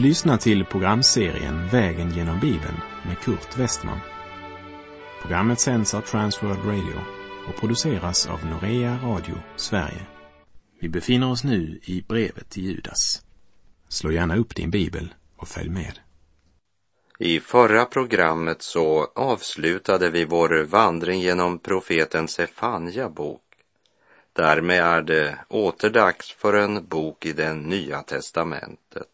Du lyssnar till programserien Vägen genom Bibeln med Kurt Westman. Programmet sänds av Transworld Radio och produceras av Norea Radio Sverige. Vi befinner oss nu i brevet till Judas. Slå gärna upp din bibel och följ med. I förra programmet så avslutade vi vår vandring genom profeten Sefanja bok. Därmed är det återdags för en bok i det nya testamentet.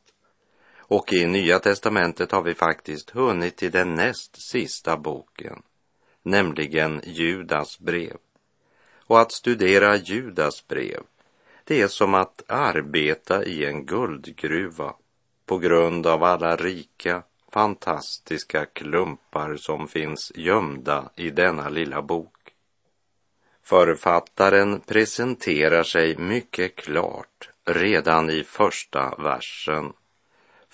Och i Nya testamentet har vi faktiskt hunnit till den näst sista boken, nämligen Judas brev. Och att studera Judas brev, det är som att arbeta i en guldgruva på grund av alla rika, fantastiska klumpar som finns gömda i denna lilla bok. Författaren presenterar sig mycket klart redan i första versen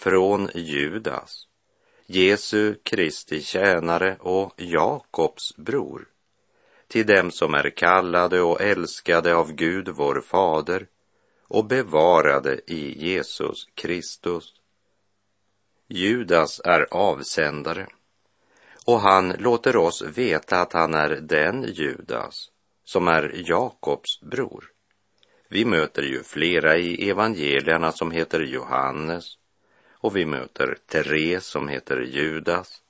från Judas, Jesu Kristi tjänare och Jakobs bror, till dem som är kallade och älskade av Gud vår fader och bevarade i Jesus Kristus. Judas är avsändare och han låter oss veta att han är den Judas som är Jakobs bror. Vi möter ju flera i evangelierna som heter Johannes och vi möter Therese som heter Judas.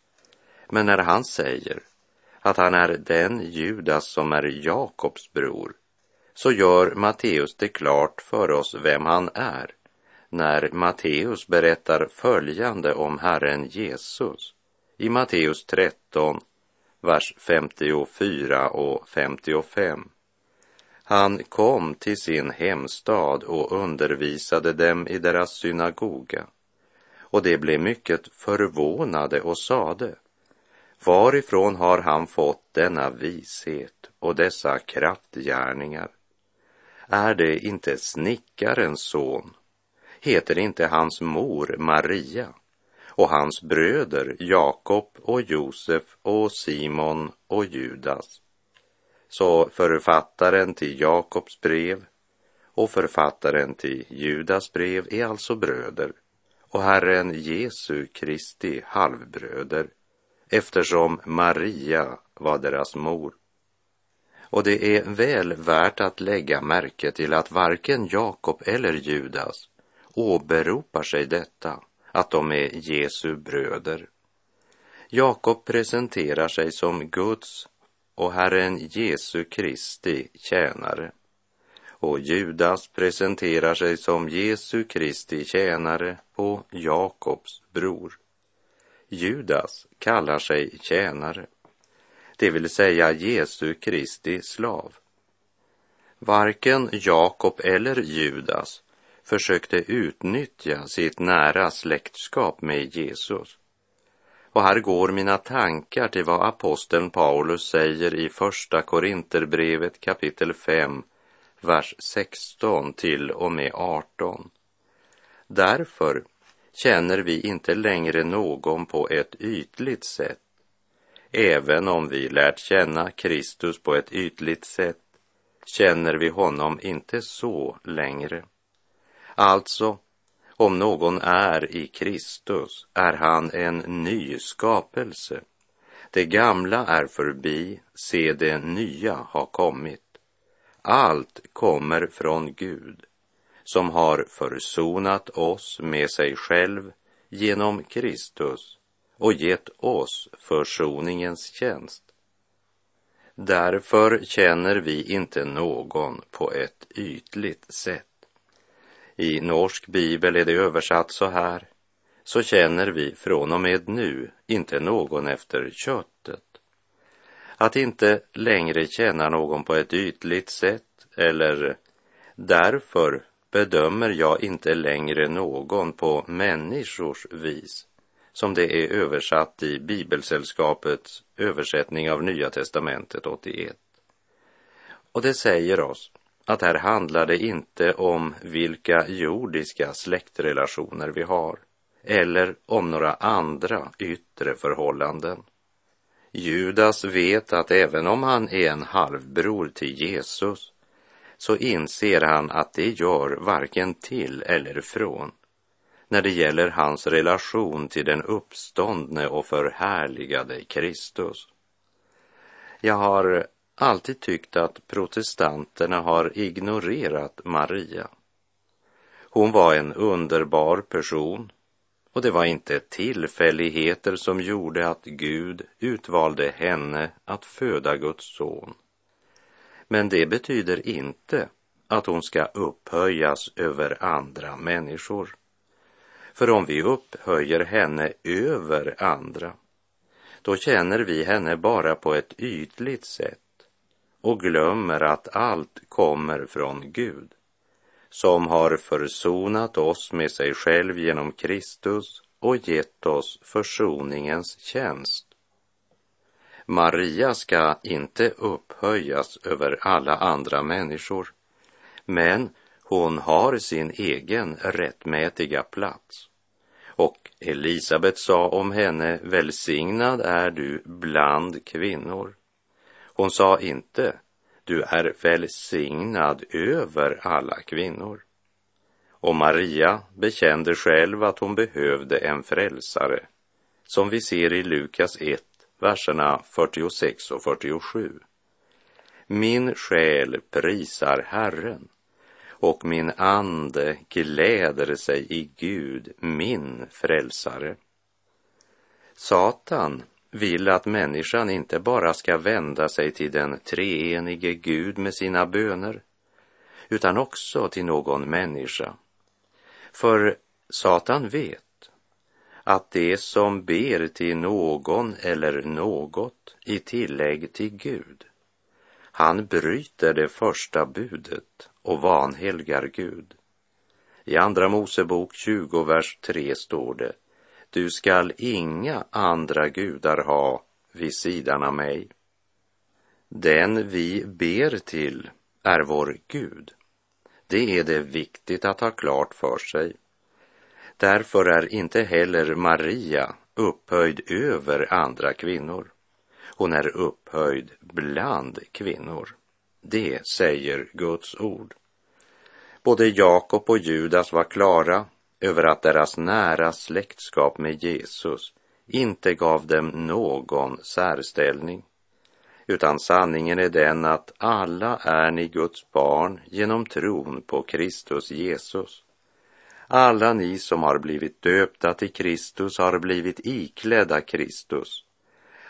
Men när han säger att han är den Judas som är Jakobs bror så gör Matteus det klart för oss vem han är när Matteus berättar följande om Herren Jesus i Matteus 13, vers 54 och 55. Han kom till sin hemstad och undervisade dem i deras synagoga och de blev mycket förvånade och sade Varifrån har han fått denna vishet och dessa kraftgärningar? Är det inte snickarens son? Heter inte hans mor Maria och hans bröder Jakob och Josef och Simon och Judas? Så författaren till Jakobs brev och författaren till Judas brev är alltså bröder och Herren Jesu Kristi halvbröder eftersom Maria var deras mor. Och det är väl värt att lägga märke till att varken Jakob eller Judas åberopar sig detta, att de är Jesu bröder. Jakob presenterar sig som Guds och Herren Jesu Kristi tjänare och Judas presenterar sig som Jesu Kristi tjänare och Jakobs bror. Judas kallar sig tjänare, det vill säga Jesu Kristi slav. Varken Jakob eller Judas försökte utnyttja sitt nära släktskap med Jesus. Och här går mina tankar till vad aposteln Paulus säger i Första Korinterbrevet kapitel 5, vers 16 till och med 18. Därför känner vi inte längre någon på ett ytligt sätt. Även om vi lärt känna Kristus på ett ytligt sätt känner vi honom inte så längre. Alltså, om någon är i Kristus är han en ny skapelse. Det gamla är förbi, se det nya har kommit. Allt kommer från Gud som har försonat oss med sig själv genom Kristus och gett oss försoningens tjänst. Därför känner vi inte någon på ett ytligt sätt. I norsk bibel är det översatt så här. Så känner vi från och med nu inte någon efter kött att inte längre känna någon på ett ytligt sätt eller därför bedömer jag inte längre någon på människors vis som det är översatt i Bibelsällskapets översättning av Nya testamentet 81. Och det säger oss att här handlar det inte om vilka jordiska släktrelationer vi har eller om några andra yttre förhållanden. Judas vet att även om han är en halvbror till Jesus så inser han att det gör varken till eller från. när det gäller hans relation till den uppståndne och förhärligade Kristus. Jag har alltid tyckt att protestanterna har ignorerat Maria. Hon var en underbar person och det var inte tillfälligheter som gjorde att Gud utvalde henne att föda Guds son. Men det betyder inte att hon ska upphöjas över andra människor. För om vi upphöjer henne över andra, då känner vi henne bara på ett ytligt sätt och glömmer att allt kommer från Gud, som har försonat oss med sig själv genom Kristus och gett oss försoningens tjänst. Maria ska inte upphöjas över alla andra människor, men hon har sin egen rättmätiga plats. Och Elisabet sa om henne, välsignad är du bland kvinnor. Hon sa inte, du är välsignad över alla kvinnor. Och Maria bekände själv att hon behövde en frälsare, som vi ser i Lukas 1, verserna 46 och 47. Min själ prisar Herren och min ande gläder sig i Gud, min frälsare. Satan vill att människan inte bara ska vända sig till den treenige Gud med sina böner, utan också till någon människa. För Satan vet att det som ber till någon eller något i tillägg till Gud, han bryter det första budet och vanhelgar Gud. I Andra Mosebok 20, vers 3 står det du skall inga andra gudar ha vid sidan av mig. Den vi ber till är vår Gud. Det är det viktigt att ha klart för sig. Därför är inte heller Maria upphöjd över andra kvinnor. Hon är upphöjd bland kvinnor. Det säger Guds ord. Både Jakob och Judas var klara över att deras nära släktskap med Jesus inte gav dem någon särställning, utan sanningen är den att alla är ni Guds barn genom tron på Kristus Jesus. Alla ni som har blivit döpta till Kristus har blivit iklädda Kristus.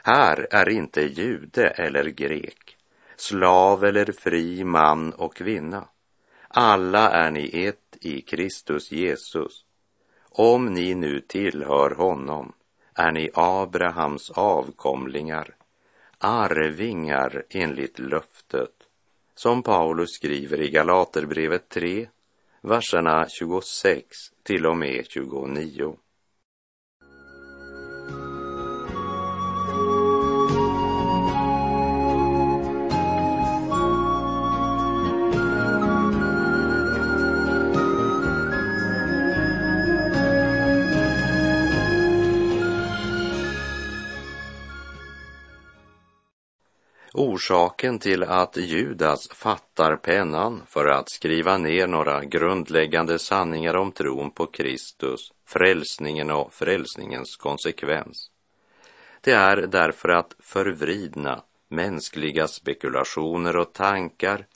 Här är inte jude eller grek, slav eller fri man och kvinna. Alla är ni ett i Kristus Jesus. Om ni nu tillhör honom är ni Abrahams avkomlingar, arvingar enligt löftet, som Paulus skriver i Galaterbrevet 3, verserna 26 till och med 29. Orsaken till att Judas fattar pennan för att skriva ner några grundläggande sanningar om tron på Kristus, frälsningen och frälsningens konsekvens. Det är därför att förvridna mänskliga spekulationer och tankar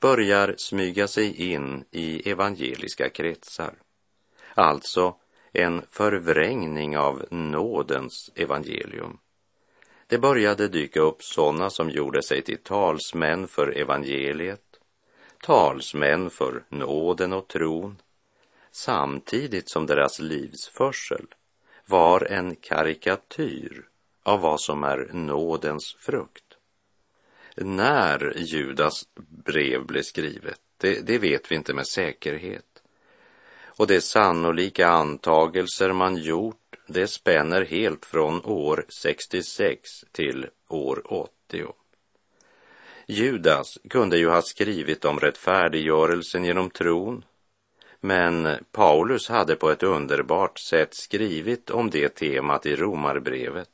börjar smyga sig in i evangeliska kretsar. Alltså en förvrängning av nådens evangelium. Det började dyka upp sådana som gjorde sig till talsmän för evangeliet, talsmän för nåden och tron, samtidigt som deras livsförsel var en karikatyr av vad som är nådens frukt. När Judas brev blev skrivet, det, det vet vi inte med säkerhet. Och de sannolika antagelser man gjort det spänner helt från år 66 till år 80. Judas kunde ju ha skrivit om rättfärdiggörelsen genom tron, men Paulus hade på ett underbart sätt skrivit om det temat i Romarbrevet.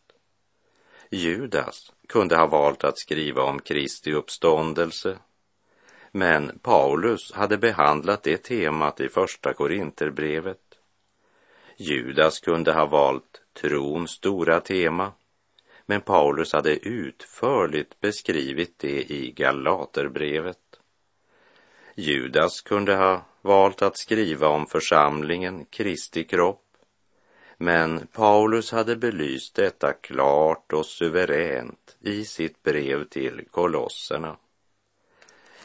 Judas kunde ha valt att skriva om Kristi uppståndelse, men Paulus hade behandlat det temat i Första Korinterbrevet Judas kunde ha valt trons stora tema, men Paulus hade utförligt beskrivit det i Galaterbrevet. Judas kunde ha valt att skriva om församlingen, Kristi kropp, men Paulus hade belyst detta klart och suveränt i sitt brev till kolosserna.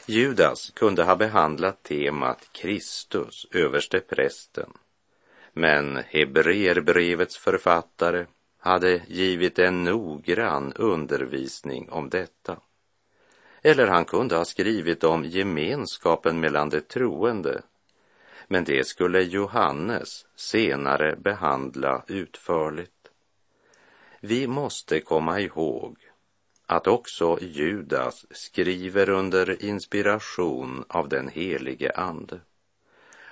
Judas kunde ha behandlat temat Kristus, överste prästen, men Hebreerbrevets författare hade givit en noggrann undervisning om detta. Eller han kunde ha skrivit om gemenskapen mellan de troende men det skulle Johannes senare behandla utförligt. Vi måste komma ihåg att också Judas skriver under inspiration av den helige Ande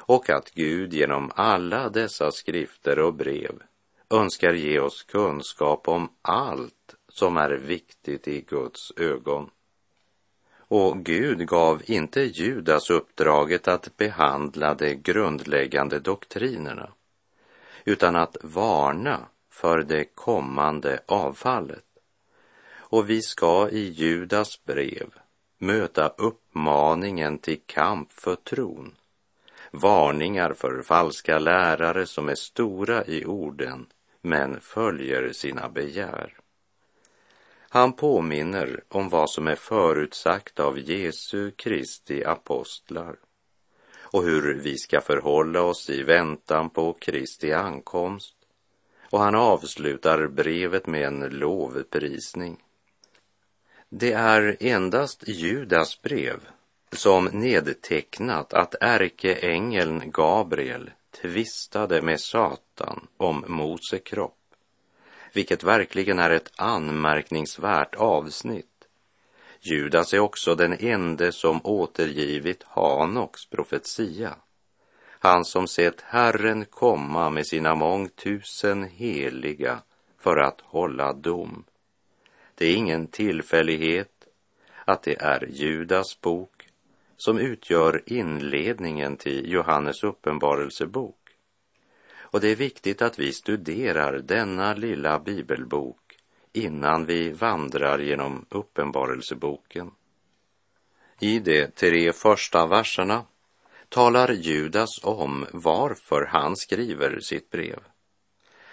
och att Gud genom alla dessa skrifter och brev önskar ge oss kunskap om allt som är viktigt i Guds ögon. Och Gud gav inte Judas uppdraget att behandla de grundläggande doktrinerna, utan att varna för det kommande avfallet. Och vi ska i Judas brev möta uppmaningen till kamp för tron, varningar för falska lärare som är stora i orden men följer sina begär. Han påminner om vad som är förutsagt av Jesu Kristi apostlar och hur vi ska förhålla oss i väntan på Kristi ankomst. Och han avslutar brevet med en lovprisning. Det är endast Judas brev som nedtecknat att ärkeängeln Gabriel tvistade med Satan om Mose kropp vilket verkligen är ett anmärkningsvärt avsnitt. Judas är också den ende som återgivit Hanoks profetia. Han som sett Herren komma med sina mångtusen heliga för att hålla dom. Det är ingen tillfällighet att det är Judas bok som utgör inledningen till Johannes uppenbarelsebok. Och det är viktigt att vi studerar denna lilla bibelbok innan vi vandrar genom Uppenbarelseboken. I de tre första verserna talar Judas om varför han skriver sitt brev.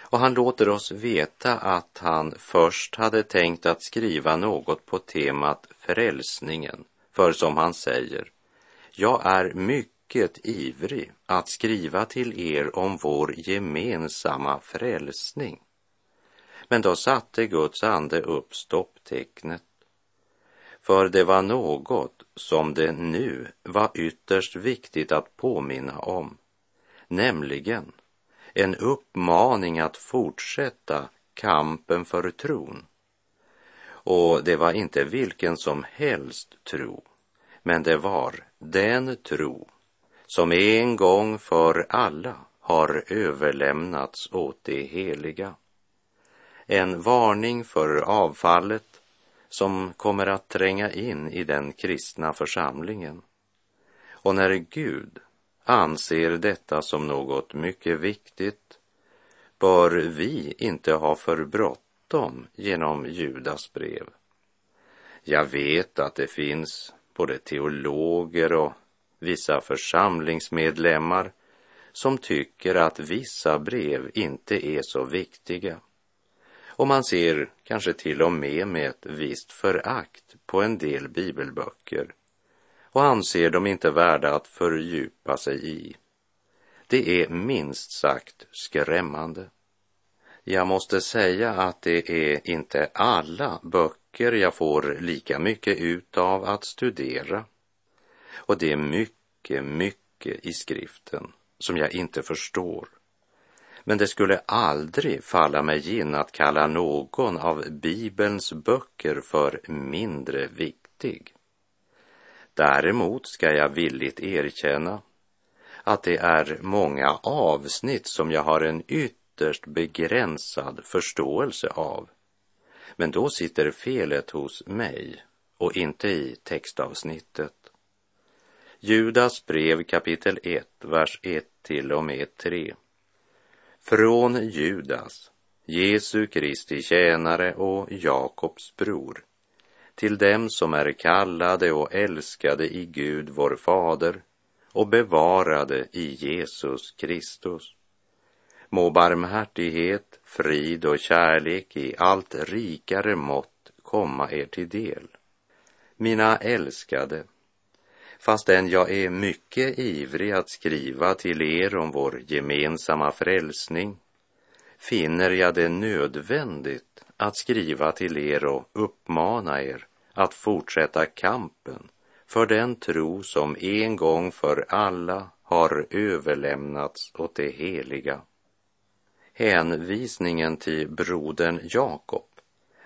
Och han låter oss veta att han först hade tänkt att skriva något på temat frälsningen, för som han säger, jag är mycket ivrig att skriva till er om vår gemensamma frälsning. Men då satte Guds ande upp stopptecknet. För det var något som det nu var ytterst viktigt att påminna om, nämligen en uppmaning att fortsätta kampen för tron. Och det var inte vilken som helst tro, men det var den tro som en gång för alla har överlämnats åt det heliga. En varning för avfallet som kommer att tränga in i den kristna församlingen. Och när Gud anser detta som något mycket viktigt bör vi inte ha för bråttom genom Judas brev. Jag vet att det finns både teologer och vissa församlingsmedlemmar som tycker att vissa brev inte är så viktiga. Och man ser kanske till och med med ett visst förakt på en del bibelböcker och anser dem inte värda att fördjupa sig i. Det är minst sagt skrämmande. Jag måste säga att det är inte alla böcker jag får lika mycket ut av att studera och det är mycket, mycket i skriften som jag inte förstår. Men det skulle aldrig falla mig in att kalla någon av Bibelns böcker för mindre viktig. Däremot ska jag villigt erkänna att det är många avsnitt som jag har en ytterst begränsad förståelse av. Men då sitter felet hos mig och inte i textavsnittet. Judas brev kapitel 1, vers 1 till och med 3. Från Judas, Jesu Kristi tjänare och Jakobs bror, till dem som är kallade och älskade i Gud vår fader och bevarade i Jesus Kristus. Må barmhärtighet, frid och kärlek i allt rikare mått komma er till del. Mina älskade, fastän jag är mycket ivrig att skriva till er om vår gemensamma frälsning, finner jag det nödvändigt att skriva till er och uppmana er att fortsätta kampen för den tro som en gång för alla har överlämnats åt det heliga. Hänvisningen till brodern Jakob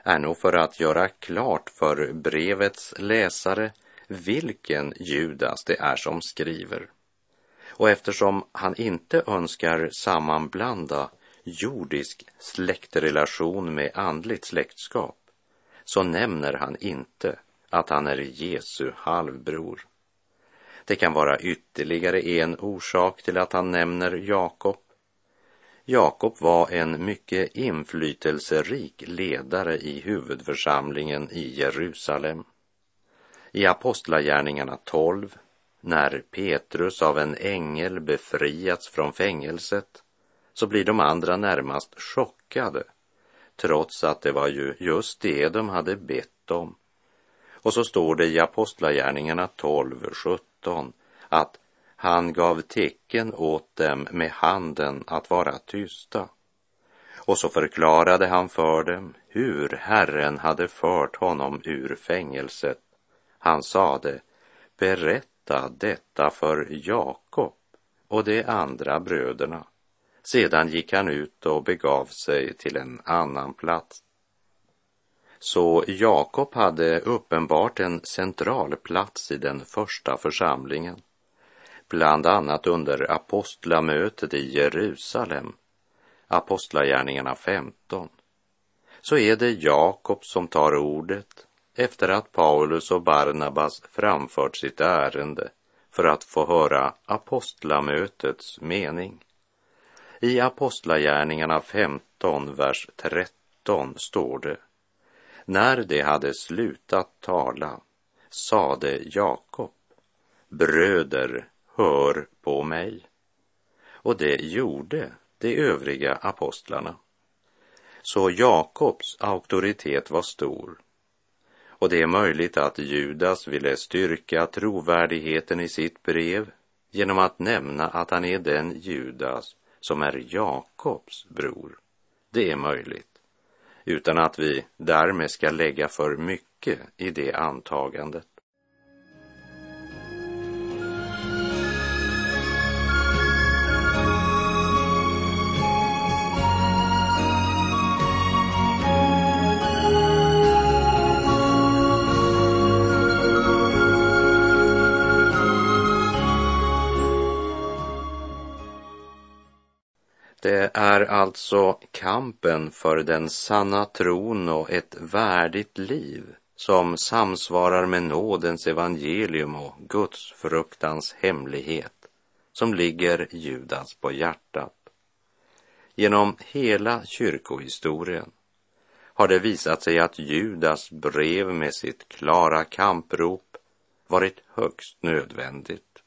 är nog för att göra klart för brevets läsare vilken Judas det är som skriver. Och eftersom han inte önskar sammanblanda jordisk släktrelation med andligt släktskap så nämner han inte att han är Jesu halvbror. Det kan vara ytterligare en orsak till att han nämner Jakob. Jakob var en mycket inflytelserik ledare i huvudförsamlingen i Jerusalem. I Apostlagärningarna 12, när Petrus av en ängel befriats från fängelset, så blir de andra närmast chockade, trots att det var ju just det de hade bett om och så står det i Apostlagärningarna 12, 17 att han gav tecken åt dem med handen att vara tysta. Och så förklarade han för dem hur Herren hade fört honom ur fängelset. Han sade, berätta detta för Jakob och de andra bröderna. Sedan gick han ut och begav sig till en annan plats. Så Jakob hade uppenbart en central plats i den första församlingen, bland annat under apostlamötet i Jerusalem, Apostlagärningarna 15. Så är det Jakob som tar ordet efter att Paulus och Barnabas framfört sitt ärende för att få höra apostlamötets mening. I Apostlagärningarna 15, vers 13 står det när de hade slutat tala sade Jakob, bröder, hör på mig. Och det gjorde de övriga apostlarna. Så Jakobs auktoritet var stor. Och det är möjligt att Judas ville styrka trovärdigheten i sitt brev genom att nämna att han är den Judas som är Jakobs bror. Det är möjligt utan att vi därmed ska lägga för mycket i det antagandet. Det är alltså kampen för den sanna tron och ett värdigt liv som samsvarar med nådens evangelium och Guds fruktans hemlighet som ligger Judas på hjärtat. Genom hela kyrkohistorien har det visat sig att Judas brev med sitt klara kamprop varit högst nödvändigt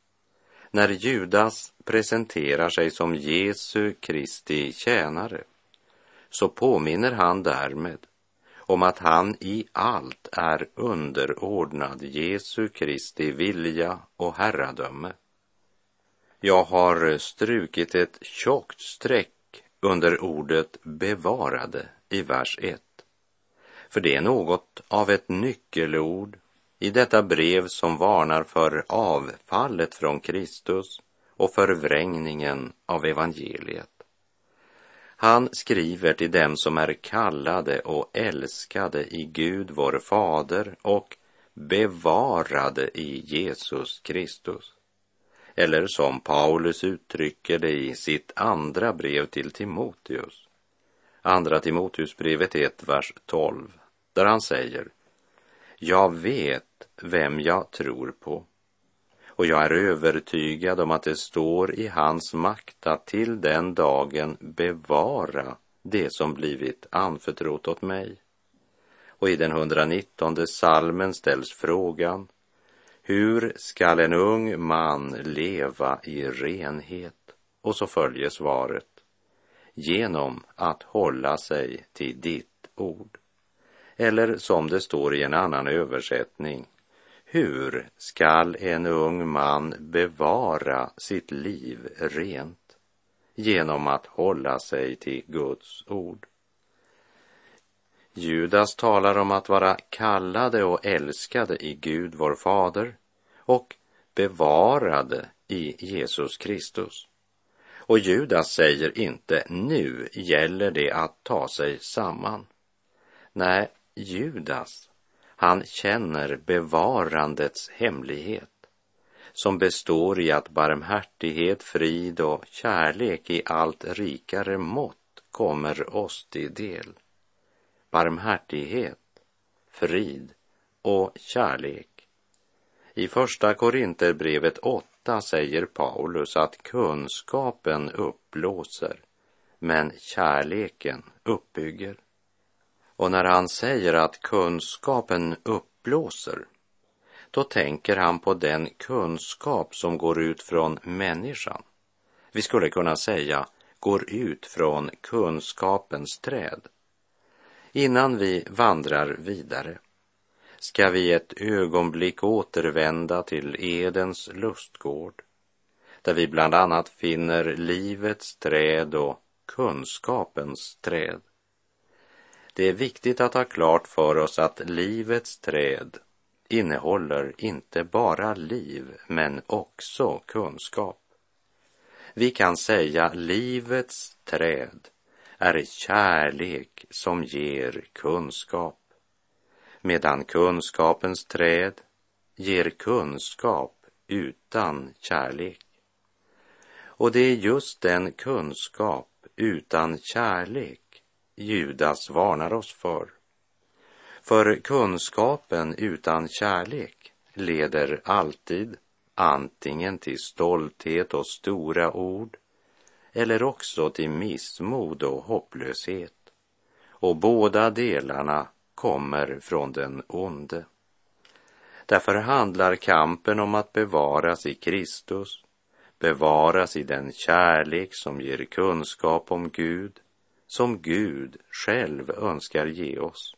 när Judas presenterar sig som Jesu Kristi tjänare så påminner han därmed om att han i allt är underordnad Jesu Kristi vilja och herradöme. Jag har strukit ett tjockt streck under ordet bevarade i vers 1. För det är något av ett nyckelord i detta brev som varnar för avfallet från Kristus och förvrängningen av evangeliet. Han skriver till dem som är kallade och älskade i Gud vår fader och bevarade i Jesus Kristus. Eller som Paulus uttrycker det i sitt andra brev till Timoteus. Andra Timoteusbrevet 1, vers 12, där han säger jag vet vem jag tror på och jag är övertygad om att det står i hans makt att till den dagen bevara det som blivit anförtrott åt mig. Och i den 119 salmen ställs frågan hur skall en ung man leva i renhet? Och så följer svaret. Genom att hålla sig till ditt ord. Eller som det står i en annan översättning. Hur skall en ung man bevara sitt liv rent? Genom att hålla sig till Guds ord. Judas talar om att vara kallade och älskade i Gud vår fader och bevarade i Jesus Kristus. Och Judas säger inte nu gäller det att ta sig samman. Nej, Judas, han känner bevarandets hemlighet som består i att barmhärtighet, frid och kärlek i allt rikare mått kommer oss till del. Barmhärtighet, frid och kärlek i första Korinterbrevet 8 säger Paulus att kunskapen uppblåser, men kärleken uppbygger. Och när han säger att kunskapen uppblåser, då tänker han på den kunskap som går ut från människan. Vi skulle kunna säga går ut från kunskapens träd. Innan vi vandrar vidare ska vi ett ögonblick återvända till Edens lustgård, där vi bland annat finner livets träd och kunskapens träd. Det är viktigt att ha klart för oss att livets träd innehåller inte bara liv, men också kunskap. Vi kan säga livets träd är kärlek som ger kunskap medan kunskapens träd ger kunskap utan kärlek. Och det är just den kunskap utan kärlek Judas varnar oss för. För kunskapen utan kärlek leder alltid antingen till stolthet och stora ord eller också till missmod och hopplöshet. Och båda delarna kommer från den onde. Därför handlar kampen om att bevaras i Kristus, bevaras i den kärlek som ger kunskap om Gud, som Gud själv önskar ge oss.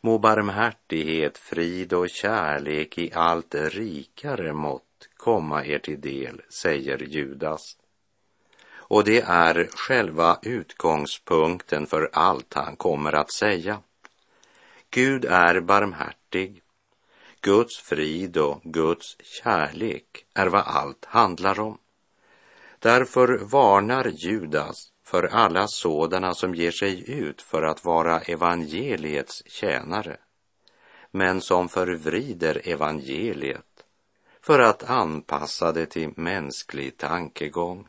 Må barmhärtighet, frid och kärlek i allt rikare mått komma er till del, säger Judas. Och det är själva utgångspunkten för allt han kommer att säga. Gud är barmhärtig. Guds frid och Guds kärlek är vad allt handlar om. Därför varnar Judas för alla sådana som ger sig ut för att vara evangeliets tjänare, men som förvrider evangeliet för att anpassa det till mänsklig tankegång.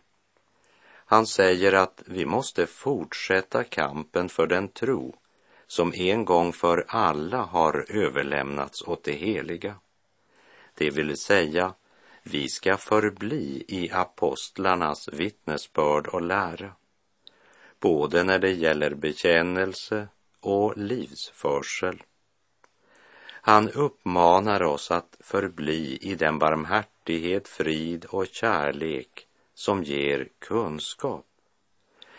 Han säger att vi måste fortsätta kampen för den tro som en gång för alla har överlämnats åt det heliga. Det vill säga, vi ska förbli i apostlarnas vittnesbörd och lära, både när det gäller bekännelse och livsförsel. Han uppmanar oss att förbli i den barmhärtighet, frid och kärlek som ger kunskap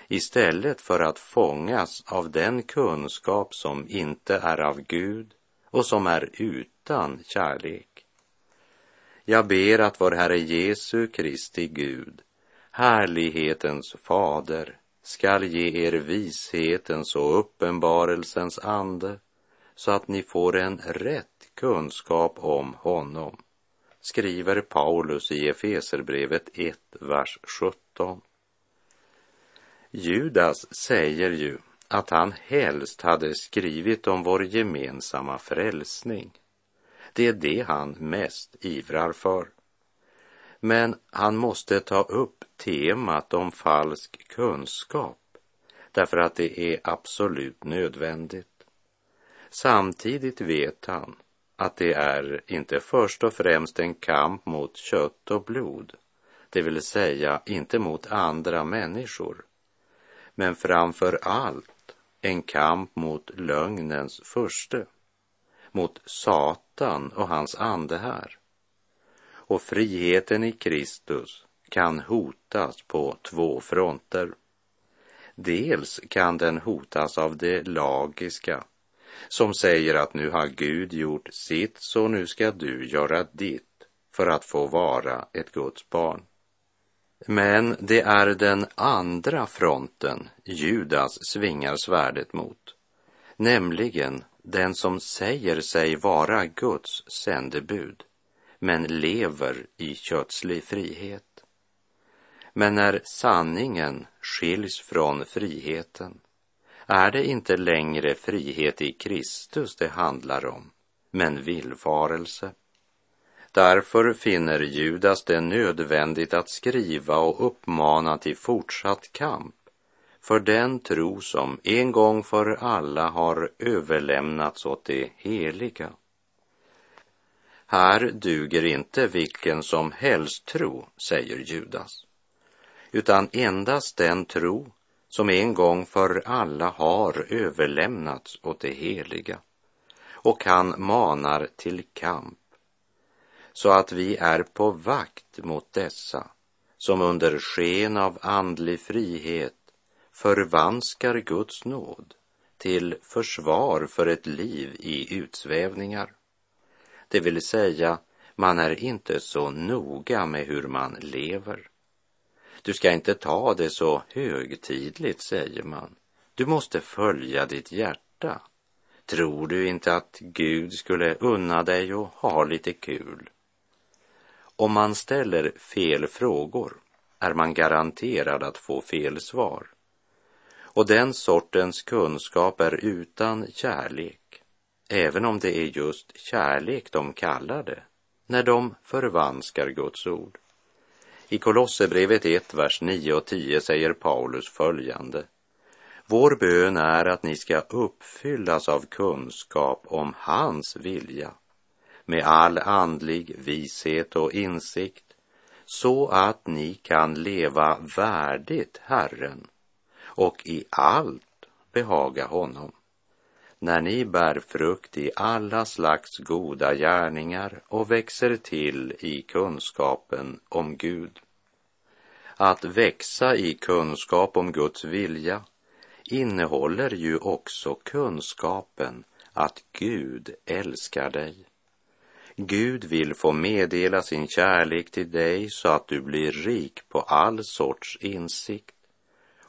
istället för att fångas av den kunskap som inte är av Gud och som är utan kärlek. Jag ber att vår Herre Jesu Kristi Gud, härlighetens fader, skall ge er vishetens och uppenbarelsens ande så att ni får en rätt kunskap om honom, skriver Paulus i Efeserbrevet 1, vers 17. Judas säger ju att han helst hade skrivit om vår gemensamma frälsning. Det är det han mest ivrar för. Men han måste ta upp temat om falsk kunskap därför att det är absolut nödvändigt. Samtidigt vet han att det är inte först och främst en kamp mot kött och blod, det vill säga inte mot andra människor, men framför allt en kamp mot lögnens furste, mot Satan och hans ande här. Och friheten i Kristus kan hotas på två fronter. Dels kan den hotas av det lagiska som säger att nu har Gud gjort sitt så nu ska du göra ditt för att få vara ett Guds barn. Men det är den andra fronten Judas svingar svärdet mot, nämligen den som säger sig vara Guds sändebud, men lever i kötslig frihet. Men när sanningen skiljs från friheten är det inte längre frihet i Kristus det handlar om, men villfarelse. Därför finner Judas det nödvändigt att skriva och uppmana till fortsatt kamp för den tro som en gång för alla har överlämnats åt det heliga. Här duger inte vilken som helst tro, säger Judas, utan endast den tro som en gång för alla har överlämnats åt det heliga. Och han manar till kamp. Så att vi är på vakt mot dessa som under sken av andlig frihet förvanskar Guds nåd till försvar för ett liv i utsvävningar. Det vill säga, man är inte så noga med hur man lever. Du ska inte ta det så högtidligt, säger man. Du måste följa ditt hjärta. Tror du inte att Gud skulle unna dig och ha lite kul? Om man ställer fel frågor är man garanterad att få fel svar. Och den sortens kunskap är utan kärlek, även om det är just kärlek de kallar det, när de förvanskar Guds ord. I Kolosserbrevet 1, vers 9 och 10 säger Paulus följande. Vår bön är att ni ska uppfyllas av kunskap om hans vilja med all andlig vishet och insikt så att ni kan leva värdigt Herren och i allt behaga honom när ni bär frukt i alla slags goda gärningar och växer till i kunskapen om Gud. Att växa i kunskap om Guds vilja innehåller ju också kunskapen att Gud älskar dig. Gud vill få meddela sin kärlek till dig så att du blir rik på all sorts insikt.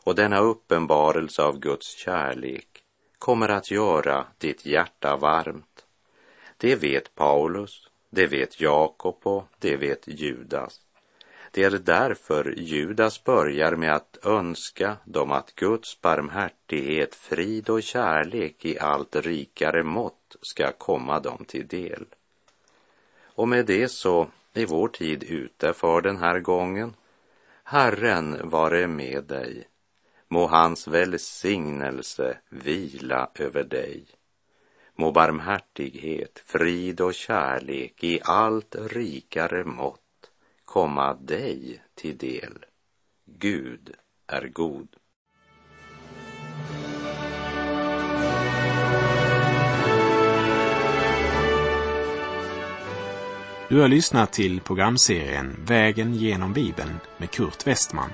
Och denna uppenbarelse av Guds kärlek kommer att göra ditt hjärta varmt. Det vet Paulus, det vet Jakob och det vet Judas. Det är därför Judas börjar med att önska dem att Guds barmhärtighet, frid och kärlek i allt rikare mått ska komma dem till del. Och med det så är vår tid ute för den här gången. Herren vare med dig. Må hans välsignelse vila över dig. Må barmhärtighet, frid och kärlek i allt rikare mått komma dig till del. Gud är god. Du har lyssnat till programserien Vägen genom Bibeln med Kurt Westman